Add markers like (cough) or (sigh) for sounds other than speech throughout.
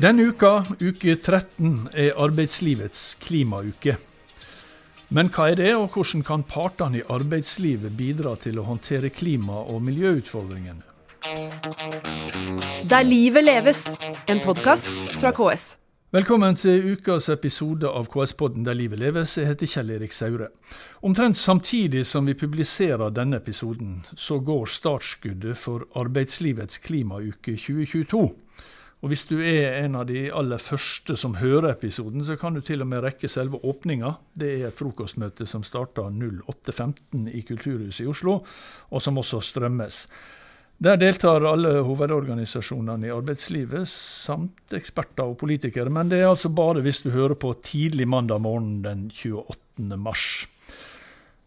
Denne uka, uke 13, er arbeidslivets klimauke. Men hva er det, og hvordan kan partene i arbeidslivet bidra til å håndtere klima- og miljøutfordringene? Der livet leves, en podkast fra KS. Velkommen til ukas episode av KS-podden Der livet leves. Jeg heter Kjell Erik Saure. Omtrent samtidig som vi publiserer denne episoden, så går startskuddet for arbeidslivets klimauke 2022. Og hvis du er en av de aller første som hører episoden, så kan du til og med rekke selve åpninga. Det er et frokostmøte som starter 08.15 i Kulturhuset i Oslo, og som også strømmes. Der deltar alle hovedorganisasjonene i arbeidslivet, samt eksperter og politikere. Men det er altså bare hvis du hører på tidlig mandag morgen den 28. mars.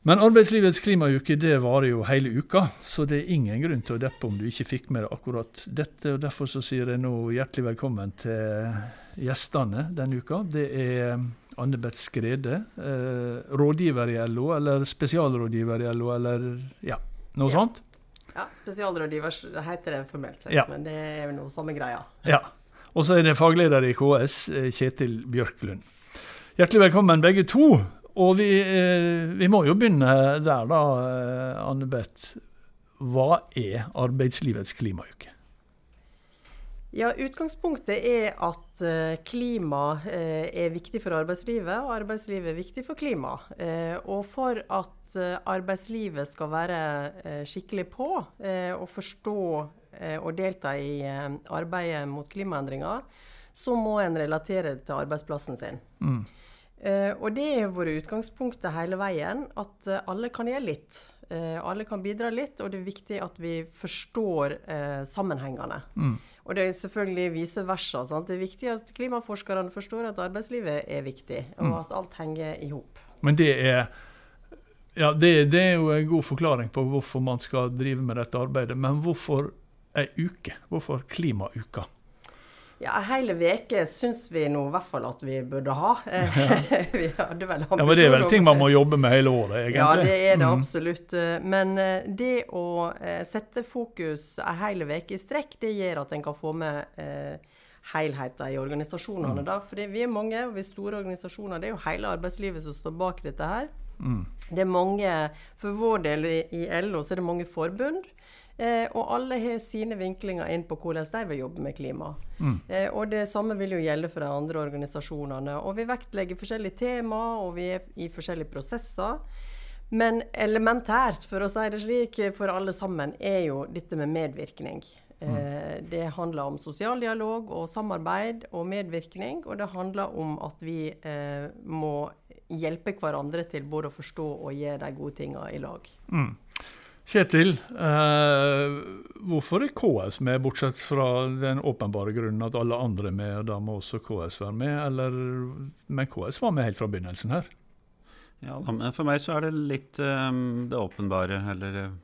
Men arbeidslivets klimauke det varer jo hele uka, så det er ingen grunn til å deppe om du ikke fikk med deg akkurat dette. og Derfor så sier jeg nå hjertelig velkommen til gjestene denne uka. Det er Anne Beth Skrede, eh, rådgiver i LO, eller spesialrådgiver i LO, eller ja, noe Ja. sånt. Ja, Spesialrådgiver heter det formelt sett, Ja. men det er jo noe samme greia. (laughs) Ja. Og så er det fagleder i KS, eh, Kjetil Bjørklund. Hjertelig velkommen begge to. Og vi, eh, vi må jo begynne der, da, eh, Anne Beth. Hva er arbeidslivets klimauke? Ja, Utgangspunktet er at eh, klima er viktig for arbeidslivet, og arbeidslivet er viktig for klima. Og for at arbeidslivet skal være skikkelig på og forstå og delta i arbeidet mot klimaendringer, så må en relatere det til arbeidsplassen sin. Mm. Eh, og det har vært utgangspunktet hele veien, at eh, alle kan gjøre litt. Eh, alle kan bidra litt, og det er viktig at vi forstår sammenhengene. Mm. Og det er selvfølgelig vice versa. Sant? Det er viktig at klimaforskerne forstår at arbeidslivet er viktig, og Mm. at alt henger i hop. Men det er ja, det, det er jo en god forklaring på hvorfor man skal drive med dette arbeidet. Men hvorfor ei uke? Hvorfor klimauka? Ja, hele hel uke syns vi nå i hvert fall at vi burde ha. (laughs) Ja. (laughs) vi hadde vel Ja, men Det er vel ting man må jobbe med hele året, egentlig? Ja, det er det Mm. absolutt. Men eh, det å eh, sette fokus ei hel uke i strekk, det gjør at en kan få med eh, helheten i organisasjonene. da. Fordi vi er mange, og vi er store organisasjoner. Det er jo hele arbeidslivet som står bak dette her. Mm. Det er mange, For vår del i, i LO så er det mange forbund. Eh, og alle har sine vinklinger inn på hvordan de vil jobbe med klima. Mm. Eh, og det samme vil jo gjelde for de andre organisasjonene. Og vi vektlegger forskjellige tema, og vi er i forskjellige prosesser. Men elementært, for å si det slik, for alle sammen, er jo dette med medvirkning. Eh, det handler om sosial dialog og samarbeid og medvirkning. Og det handler om at vi eh, må hjelpe hverandre til både å forstå og gjøre de gode tingene i lag. Mm. Kjetil, eh, hvorfor er KS med, bortsett fra den åpenbare grunnen at alle andre er med, og da må også KS være med? Eller, men KS var med helt fra begynnelsen her. Ja, men For meg så er det litt eh, det åpenbare, eller eh,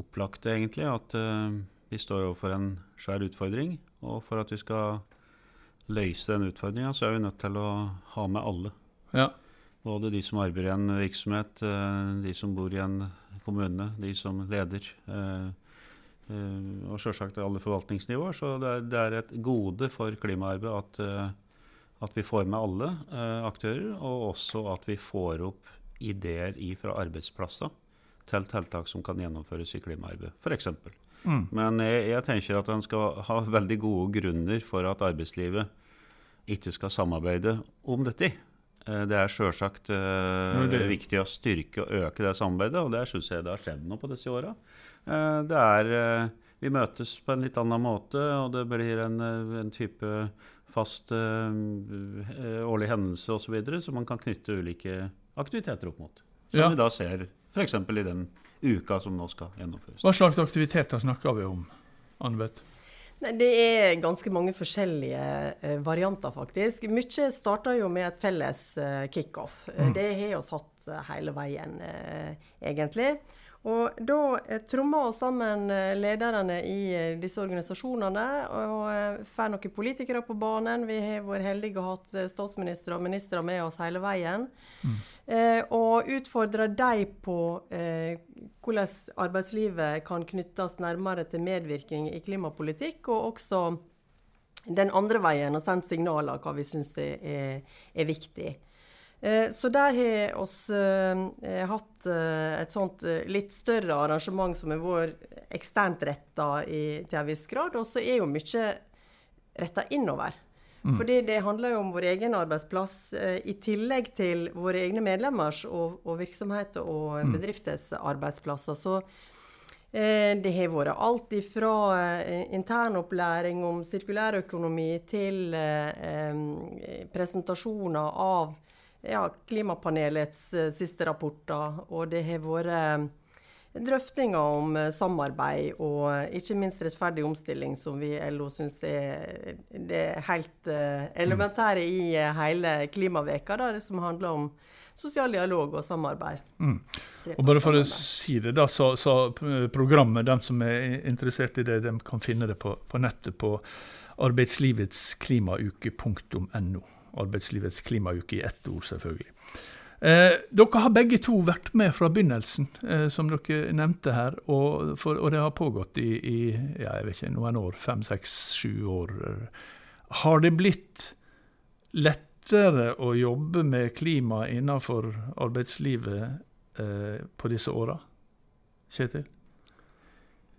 opplagte egentlig, at eh, vi står overfor en svær utfordring. Og for at vi skal løse den utfordringa, så er vi nødt til å ha med alle. Ja. Både de som arbeider i en virksomhet, de som bor i en kommune, de som leder. eh, eh, og selvsagt alle forvaltningsnivåer. Så det er, det er et gode for klimaarbeidet at, eh, at vi får med alle aktører, og også at vi får opp ideer fra arbeidsplasser til tiltak som kan gjennomføres i klimaarbeidet, f.eks. Mm. Men jeg, jeg tenker at en skal ha veldig gode grunner for at arbeidslivet ikke skal samarbeide om dette. Eh, Det er selvsagt eh, viktig å styrke og øke det samarbeidet, og der syns jeg det har skjedd noe på disse åra. Eh, det er Vi møtes på en litt annen måte, og det blir en, en type fast eh, årlig hendelse osv. Som man kan knytte ulike aktiviteter opp mot. Som Ja. vi da ser f.eks. i den uka som nå skal gjennomføres. Hva slags aktiviteter snakker vi om, Anne-Beth? Nei, Det er ganske mange forskjellige eh, varianter, faktisk. Mye starta jo med et felles eh, kickoff. Eh, Mm. Det har vi hatt eh, hele veien, eh, egentlig. Og da eh, trommer vi sammen eh, lederne i disse organisasjonene og får noen politikere på banen. Vi har vært heldige og hatt statsministre og ministre med oss hele veien. Eh, og utfordrer dem på hvordan arbeidslivet kan knyttes nærmere til medvirkning i klimapolitikk, og også den andre veien og sendt signaler hva vi syns er, er, viktig. Eh, så der har vi eh, hatt eh, et sånt litt større arrangement som har vært eksternt retta til en viss grad. Og så er jo mye retta innover. Mm. Fordi det handler jo om vår egen arbeidsplass, i tillegg til våre egne medlemmers og, og virksomheter og mm. bedrifters arbeidsplasser. Så Eh, det har vært alt ifra eh, internopplæring om sirkulærøkonomi til eh, presentasjoner av ja, klimapanelets siste rapporter. Og det har vært drøftinger om samarbeid og ikke minst rettferdig omstilling, som vi i LO syns er det helt elementære i hele klimaveka, da, det som handler om sosial dialog og samarbeid. Mm. Og bare for å si det, da, så, så, programmet, de som er interessert i det, de kan finne det på, på nettet på arbeidslivetsklimauke.no. Arbeidslivets klimauke i ett ord, selvfølgelig. Eh, dere har begge to vært med fra begynnelsen, eh, som dere nevnte her. Og, for, og det har pågått i, i ja, jeg vet ikke, noen år, fem, seks, sju år. Har det blitt lettere å jobbe med klima innenfor arbeidslivet eh, på disse åra? Kjetil?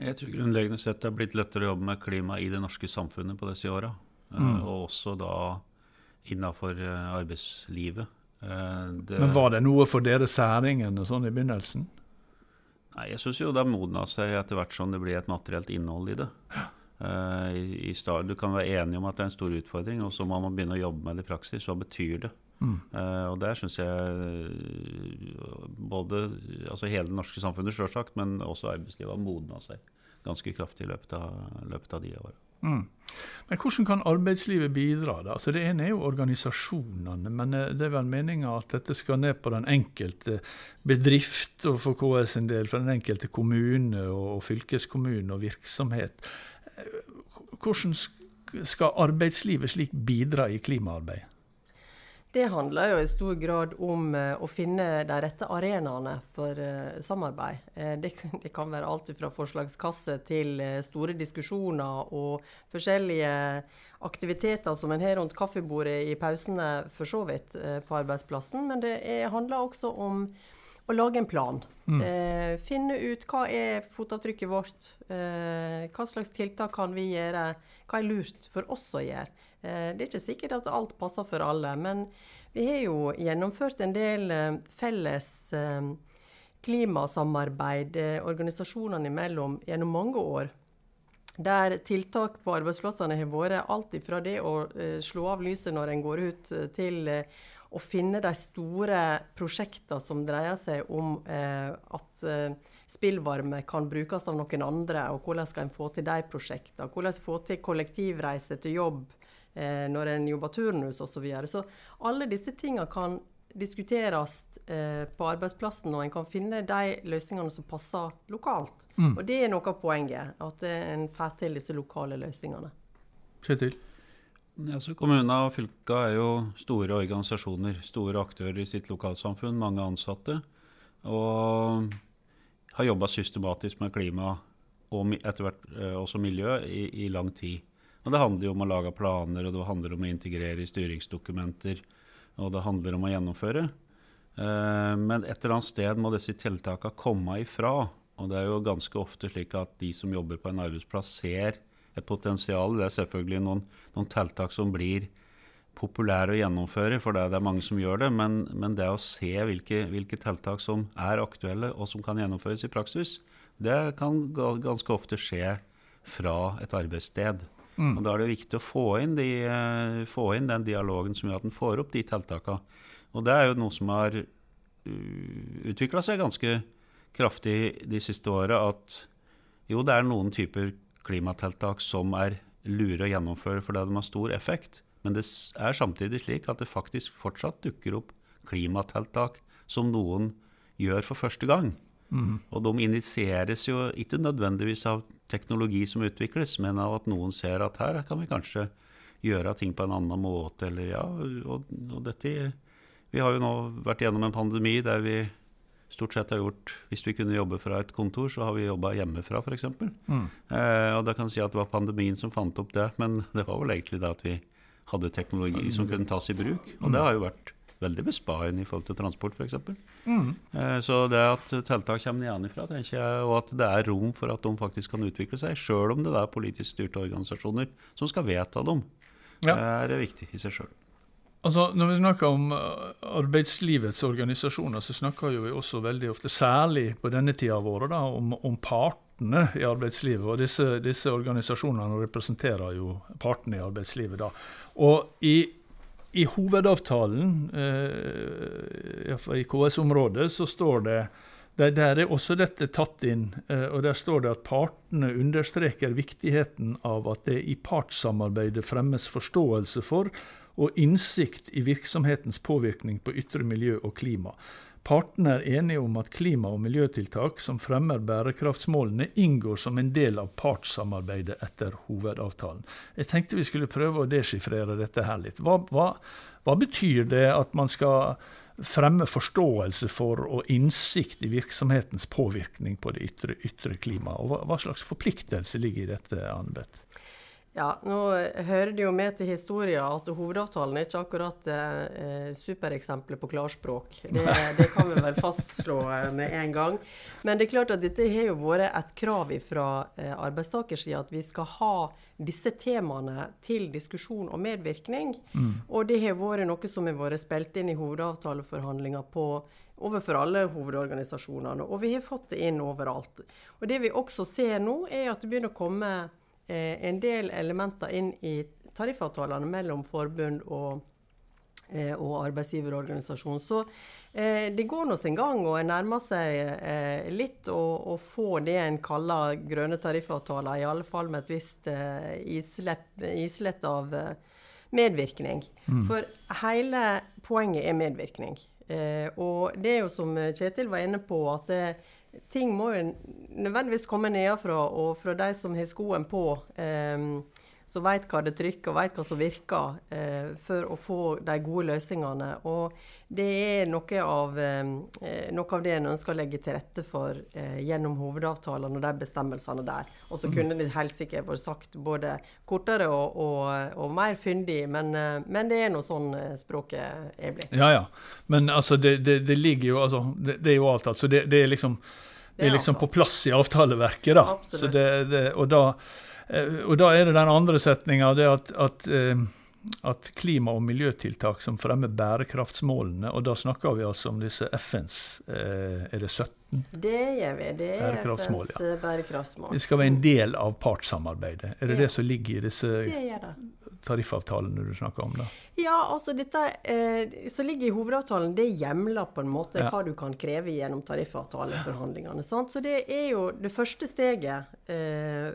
Jeg tror grunnleggende sett det har blitt lettere å jobbe med klima i det norske samfunnet på disse åra. Eh, mm. Og også da innenfor eh, arbeidslivet. Eh, det, Men var det noe for dere særingene sånn i begynnelsen? Nei, Jeg syns jo det modna seg etter hvert som det blir et materielt innhold i det. Ja. Uh, i, i start, du kan være enig om at det er en stor utfordring, og så må man begynne å jobbe med det i praksis. Hva betyr det? Mm. Uh, og der syns jeg både altså hele det norske samfunnet, selvsagt, men også arbeidslivet har modna seg ganske kraftig i løpet av, løpet av de åra. Mm. Men hvordan kan arbeidslivet bidra? da? Altså Det ene er jo organisasjonene, men eh, det er vel meninga at dette skal ned på den enkelte bedrift, og for KS en del for den enkelte kommune og fylkeskommune og virksomhet. Hvordan skal arbeidslivet slik bidra i klimaarbeid? Det handler jo i stor grad om uh, å finne de rette arenaene for uh, samarbeid. Uh, det, kan være alt fra forslagskasse til store diskusjoner og forskjellige aktiviteter som en har rundt kaffebordet i pausene, for så vidt, på arbeidsplassen. Men det er, handler også om å lage en plan. Mm. Eh, finne ut hva er fotavtrykket vårt. Eh, hva slags tiltak kan vi gjøre? Hva er lurt for oss å gjøre? Eh, det er ikke sikkert at alt passer for alle, men vi har jo gjennomført en del eh, felles eh, klimasamarbeid eh, organisasjonene imellom gjennom mange år. Der tiltak på arbeidsplassene har vært alt fra det å slå av lyset når en går ut, til å finne de store prosjektene som dreier seg om eh, at eh, spillvarme kan brukes av noen andre, og hvordan skal en få til de prosjektene. Hvordan få til kollektivreise til jobb eh, når en jobber turnus osv. Så, videre. så alle disse tingene kan diskuteres eh, på arbeidsplassen, og en kan finne de løsningene som passer lokalt. Mm. Og det er noe av poenget, at en får til disse lokale løsningene. Kjetil? Altså, kommuner og fylker er jo store organisasjoner, store aktører i sitt lokalsamfunn, mange ansatte. Og har jobba systematisk med klima og etter hvert eh, også miljø i, i, lang tid. Og Det handler jo om å lage planer, og det handler om å integrere i styringsdokumenter. Og det handler om å gjennomføre. Eh, men et eller annet sted må disse tiltakene komme ifra. Og det er jo ganske ofte slik at de som jobber på en arbeidsplass, ser et potensial. Det er selvfølgelig noen, noen tiltak som blir populære å gjennomføre, for det er mange som gjør det. Men, men det å se hvilke, hvilke, tiltak som er aktuelle og som kan gjennomføres i praksis, det kan ganske ofte skje fra et arbeidssted. Mm. Og Da er det viktig å få inn, de, eh, få inn, den dialogen som gjør at en får opp de tiltakene. Og det er jo noe som har uh, utvikla seg ganske kraftig de siste åra. At jo, det er noen typer klimatiltak som er lure å gjennomføre fordi de har stor effekt. Men det er samtidig slik at det faktisk fortsatt dukker opp klimatiltak som noen gjør for første gang. Mm. Og de initieres jo ikke nødvendigvis av teknologi som utvikles, men av at noen ser at her kan vi kanskje gjøre ting på en annen måte. Eller ja, og, og dette Vi har jo nå vært gjennom en pandemi der vi stort sett har gjort Hvis vi kunne jobbe fra et kontor, så har vi jobba hjemmefra, f.eks. Mm. Eh, og da kan jeg si at det var pandemien som fant opp det, men (laughs) det var vel egentlig det at vi hadde teknologi som kunne tas i bruk. Og det har jo vært veldig besparende i forhold til transport, f.eks. Mm. Eh, så det at tiltak kommer nedenfra, tenker jeg, og at det er rom for at de faktisk kan utvikle seg, sjøl om det er politisk styrte organisasjoner som skal vedta dem, Ja. er viktig i seg sjøl. Altså, Når vi snakker om uh, arbeidslivets organisasjoner, så snakker vi også veldig ofte, særlig på denne tida av året, da, om, om partene i arbeidslivet. Og disse, disse organisasjonene representerer jo partene i arbeidslivet. da. Og i, i hovedavtalen, eh, i KS-området, så står det der, der er også dette tatt inn, eh, og der står det at partene understreker viktigheten av at det i partssamarbeidet fremmes forståelse for og innsikt i virksomhetens påvirkning på ytre miljø og klima. Partene er enige om at klima- og miljøtiltak som fremmer bærekraftsmålene, inngår som en del av partssamarbeidet etter hovedavtalen. Jeg tenkte vi skulle prøve å deschiffrere dette her litt. Hva, hva, hva betyr det at man skal fremme forståelse for og innsikt i virksomhetens påvirkning på det ytre, ytre klimaet? Hva, hva slags forpliktelse ligger i dette, Anne-Beth? Ja, nå hører det jo med til historien at hovedavtalen er ikke akkurat eh, supereksempelet på klarspråk. Det, (laughs) det, kan vi vel fastslå eh, med en gang. Men det er klart at dette har jo vært et krav fra eh, arbeidstakersida at vi skal ha disse temaene til diskusjon og medvirkning. Mm. Og det har vært noe som har vært spilt inn i hovedavtaleforhandlinger på overfor alle hovedorganisasjonene. Og vi har fått det inn overalt. Og det vi også ser nå, er at det begynner å komme en del elementer inn i tariffavtalene mellom forbund og, eh, og arbeidsgiverorganisasjon. Så eh, det går nå sin gang, og en nærmer seg eh, litt å, få det en kaller grønne tariffavtaler, i alle fall med et visst eh, islett av eh, medvirkning. Mm. For hele poenget er medvirkning. og det er jo som Kjetil var inne på, at det, ting må jo nødvendigvis komme nedenfra, og fra de som har skoen på, eh, som vet hva det trykker og vet hva som virker, eh, for å få de gode løsningene. Og det er noe av, eh, noe av det en ønsker å legge til rette for eh, gjennom hovedavtalene og de bestemmelsene der. Og så kunne det helt sikkert vært sagt både kortere og, og, og mer fyndig, men, eh, men, det er nå sånn eh, språket er blitt. Ja, ja. Men altså, det, det, det ligger jo altså, det, det, er jo avtalt, så det, er liksom det er liksom på plass i avtaleverket. da. Absolutt. og da og da er det den andre setninga, det at, at, eh, at, klima- og miljøtiltak som fremmer bærekraftsmålene, og da snakker vi altså om disse FNs eh, Er det 17? Det gjør vi. Det er FNs ja. bærekraftsmål. Det skal være en del av partssamarbeidet. Er det ja. det som ligger i disse tariffavtalene du snakker om? da? Ja, altså dette eh, som ligger i hovedavtalen, det hjemler på en måte ja. hva du kan kreve gjennom tariffavtaleforhandlingene. Sant? Så det er jo det første steget. Eh,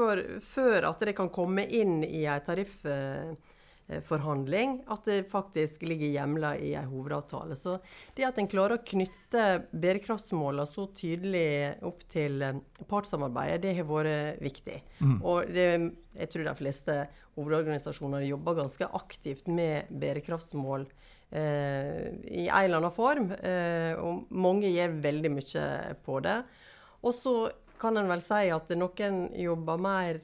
for, før at det kan komme inn i en tariffforhandling, at det faktisk ligger hjemla i en hovedavtale. Så det at en klarer å knytte bærekraftsmålene så tydelig opp til eh, partssamarbeidet, det har vært viktig. Mm. Og det, jeg tror de fleste hovedorganisasjoner jobber ganske aktivt med bærekraftsmål. Eh, I en eller annen form. Eh, og mange gjør veldig mye på det. Og så kan en vel si at noen jobber mer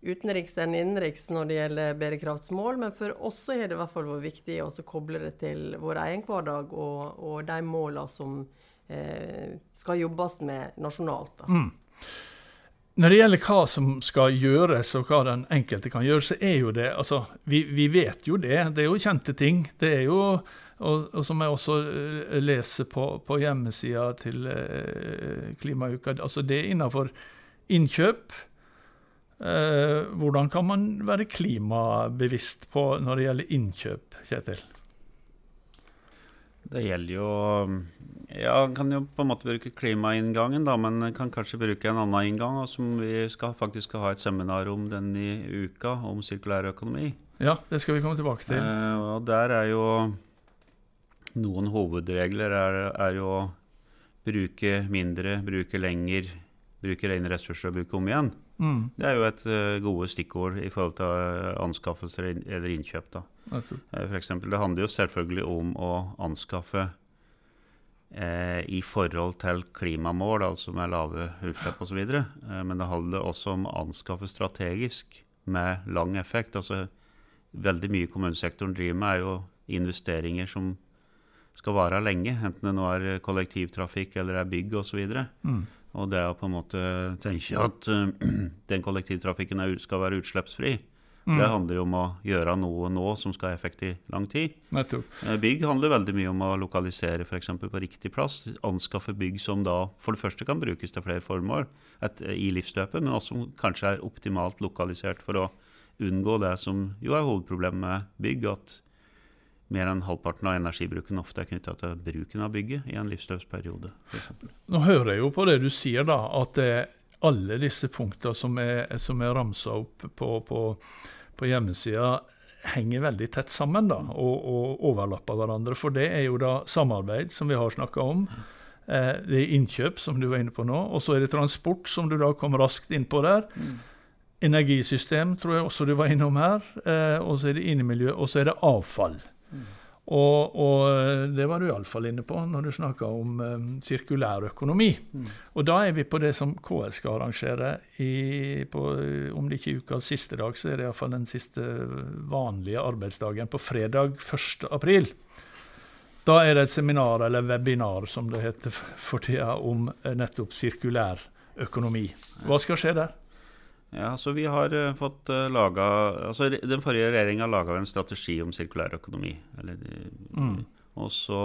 utenriks enn innenriks når det gjelder bærekraftsmål, men for oss har det i hvert fall vært viktig å koble det til vår egen hverdag og, og de målene som eh, skal jobbes med nasjonalt. Mm. Når det gjelder hva som skal gjøres, og hva den enkelte kan gjøre, så er jo det altså, vi, vi vet jo det. Det er jo kjente ting. Det er jo og, og, som jeg også uh, leser på, på hjemmesida til eh, Klimauka. Altså det er innenfor innkjøp. Eh, hvordan kan man være klimabevisst på når det gjelder innkjøp, Kjetil? Det gjelder jo Ja, kan jo på en måte bruke klimainngangen, da, men kan kanskje bruke en annen inngang, som vi skal faktisk ha et seminar om denne uka, om sirkulær økonomi. Ja, det skal vi komme tilbake til. og der er jo noen hovedregler er, er jo å bruke mindre, bruke lenger, bruke rene ressurser og bruke om igjen. Mm. Det er jo et uh, gode stikkord i forhold til uh, anskaffelser eller innkjøp. da. Uh, for eksempel, det handler jo selvfølgelig om å anskaffe eh, i forhold til klimamål, altså med lave utslipp osv. Eh, men det handler også om å anskaffe strategisk med lang effekt. Altså, veldig mye kommunesektoren driver med, er jo investeringer som skal vare lenge. Enten det nå er kollektivtrafikk eller er bygg osv. Mm. Og det å på en måte tenke at (clears throat) den kollektivtrafikken er, skal være utslippsfri, mm. det handler jo om å gjøre noe nå som skal ha effekt i lang tid. Nettopp. Uh, bygg handler veldig mye om å lokalisere f.eks. på riktig plass. Anskaffe bygg som da for det første kan brukes til flere formål et, i livsløpet, men også som kanskje er optimalt lokalisert for å unngå det som jo er hovedproblemet med bygg. at mer enn halvparten av energibruken ofte er knytta til bruken av bygget i en livsløpsperiode. Nå hører jeg jo på det du sier, da, at alle disse punktene som er, som er ramsa opp på, på, på hjemmesida, henger veldig tett sammen da, og, og, overlapper hverandre. For det er jo da samarbeid, som vi har snakka om. Eh, det er innkjøp, som du var inne på nå. Og så er det transport, som du da kom raskt inn på der. Mm. Energisystem tror jeg også du var innom her. Eh, og så er det innemiljø, og så er det avfall. Og, og, eh, det var du iallfall inne på når du snakka om um, sirkulær økonomi. Mm. Og da er vi på det som KS skal arrangere i, på, om det ikke er ukas siste dag, så er det iallfall den siste vanlige arbeidsdagen på fredag 1. april. Da er det et seminar, eller webinar som det heter for tida, om nettopp sirkulær økonomi. Hva skal skje der? Ja, så vi har uh, fått uh, laga altså Den forrige regjeringa laga en strategi om sirkulær økonomi. Eller, mm. Og så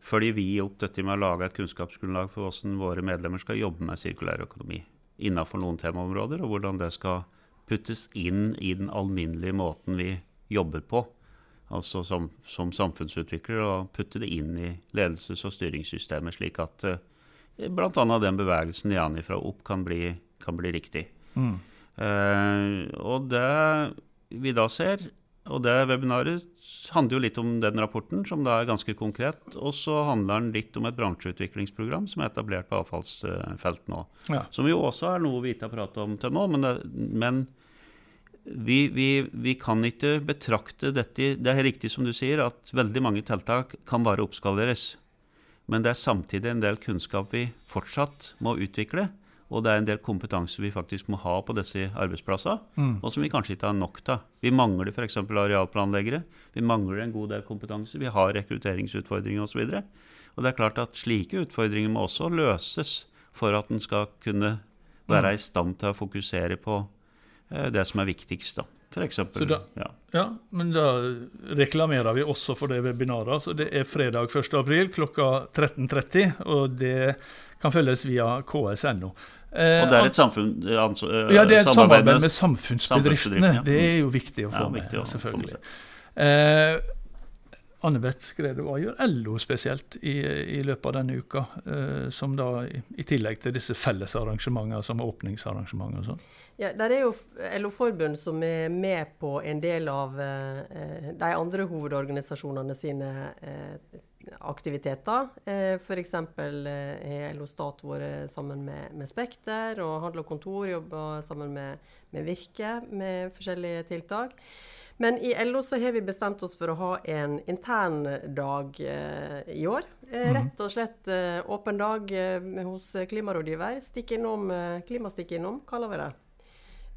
følger vi opp dette med å lage et kunnskapsgrunnlag for hvordan våre medlemmer skal jobbe med sirkulær økonomi innenfor noen temaområder, og hvordan det skal puttes inn i den alminnelige måten vi jobber på. Altså som, som samfunnsutvikler, og putte det inn i ledelses- og styringssystemet, slik at uh, bl.a. den bevegelsen de angir fra opp kan bli, kan bli riktig. Mm. Uh, og det vi da ser, og det webinaret handler jo litt om den rapporten, som da er ganske konkret. Og så handler den litt om et bransjeutviklingsprogram som er etablert på avfallsfelt nå. Ja. Som jo også er noe vi ikke har pratet om til nå, men, det, men vi, vi, vi, kan ikke betrakte dette Det er riktig som du sier, at veldig mange tiltak kan bare oppskaleres. Men det er samtidig en del kunnskap vi fortsatt må utvikle. Og det er en del kompetanse vi faktisk må ha på disse arbeidsplassene, mm. og som vi kanskje ikke har nok av. Vi mangler f.eks. arealplanleggere. Vi mangler en god del kompetanse. Vi har rekrutteringsutfordringer osv. Og, så og det er klart at slike utfordringer må også løses for at en skal kunne være mm. i stand til å fokusere på eh, det som er viktigst. da. For eksempel, da, ja. ja. Men da reklamerer vi også for det webinaret. Så det er fredag 1.4 klokka 13.30, og det kan følges via ks.no. Eh, og det er et samfunn, altså, ja, det er et samarbeid med, med samfunnsbedriftene. Ja. Det er jo viktig å få ja, med, selvfølgelig. Eh, Anne Beth Skrede, hva gjør LO spesielt i, i løpet av denne uka? Eh, som da, i, i, tillegg til disse fellesarrangementene som åpningsarrangementer og sånn? Ja, Der er jo LO-forbund som er med på en del av eh, de andre hovedorganisasjonene sine eh, aktiviteter. Eh, F.eks. Eh, har LO Stat vært sammen med, med, Spekter, og Handel og Kontor jobber sammen med, med, Virke med forskjellige tiltak. Men i LO så har vi bestemt oss for å ha en intern dag eh, i år. Eh, mhm. rett og slett eh, åpen dag eh, hos klimarådgiver. Stikk innom, Klimastikk innom, kaller vi det.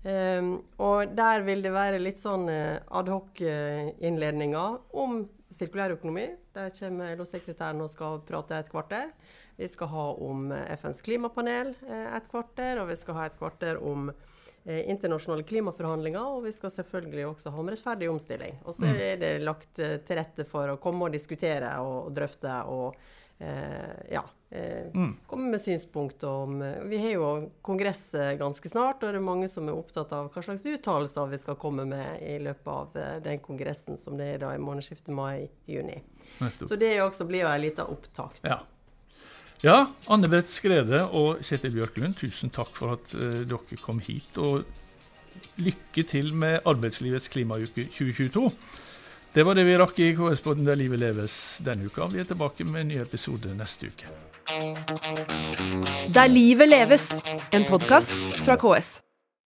Um, og der vil det være litt sånn adhoc-innledninger om sirkulær økonomi. Der kommer LO-sekretæren og skal prate et kvarter. Vi skal ha om FNs klimapanel eh, et kvarter, og vi skal ha et kvarter om eh, internasjonale klimaforhandlinger. Og vi skal selvfølgelig også ha om rettferdig omstilling. Og så mm. er det lagt eh, til rette for å komme og diskutere og, drøfte og Eh, ja, eh, mm. komme med synspunkter om eh, Vi har jo kongress ganske snart, og det er mange som er opptatt av hva slags uttalelser vi skal komme med i løpet av den kongressen som det er da i månedsskiftet mai-juni. Så det også blir jo en liten opptakt. Ja. ja Anne Brett Skrede og Kjetil Bjørklund, tusen takk for at dere kom hit. Og lykke til med Arbeidslivets klimauke 2022. Det var det vi rakk i KS-podden Der livet leves denne uka. Vi er tilbake med en ny episode neste uke. Der livet leves, en podkast fra KS.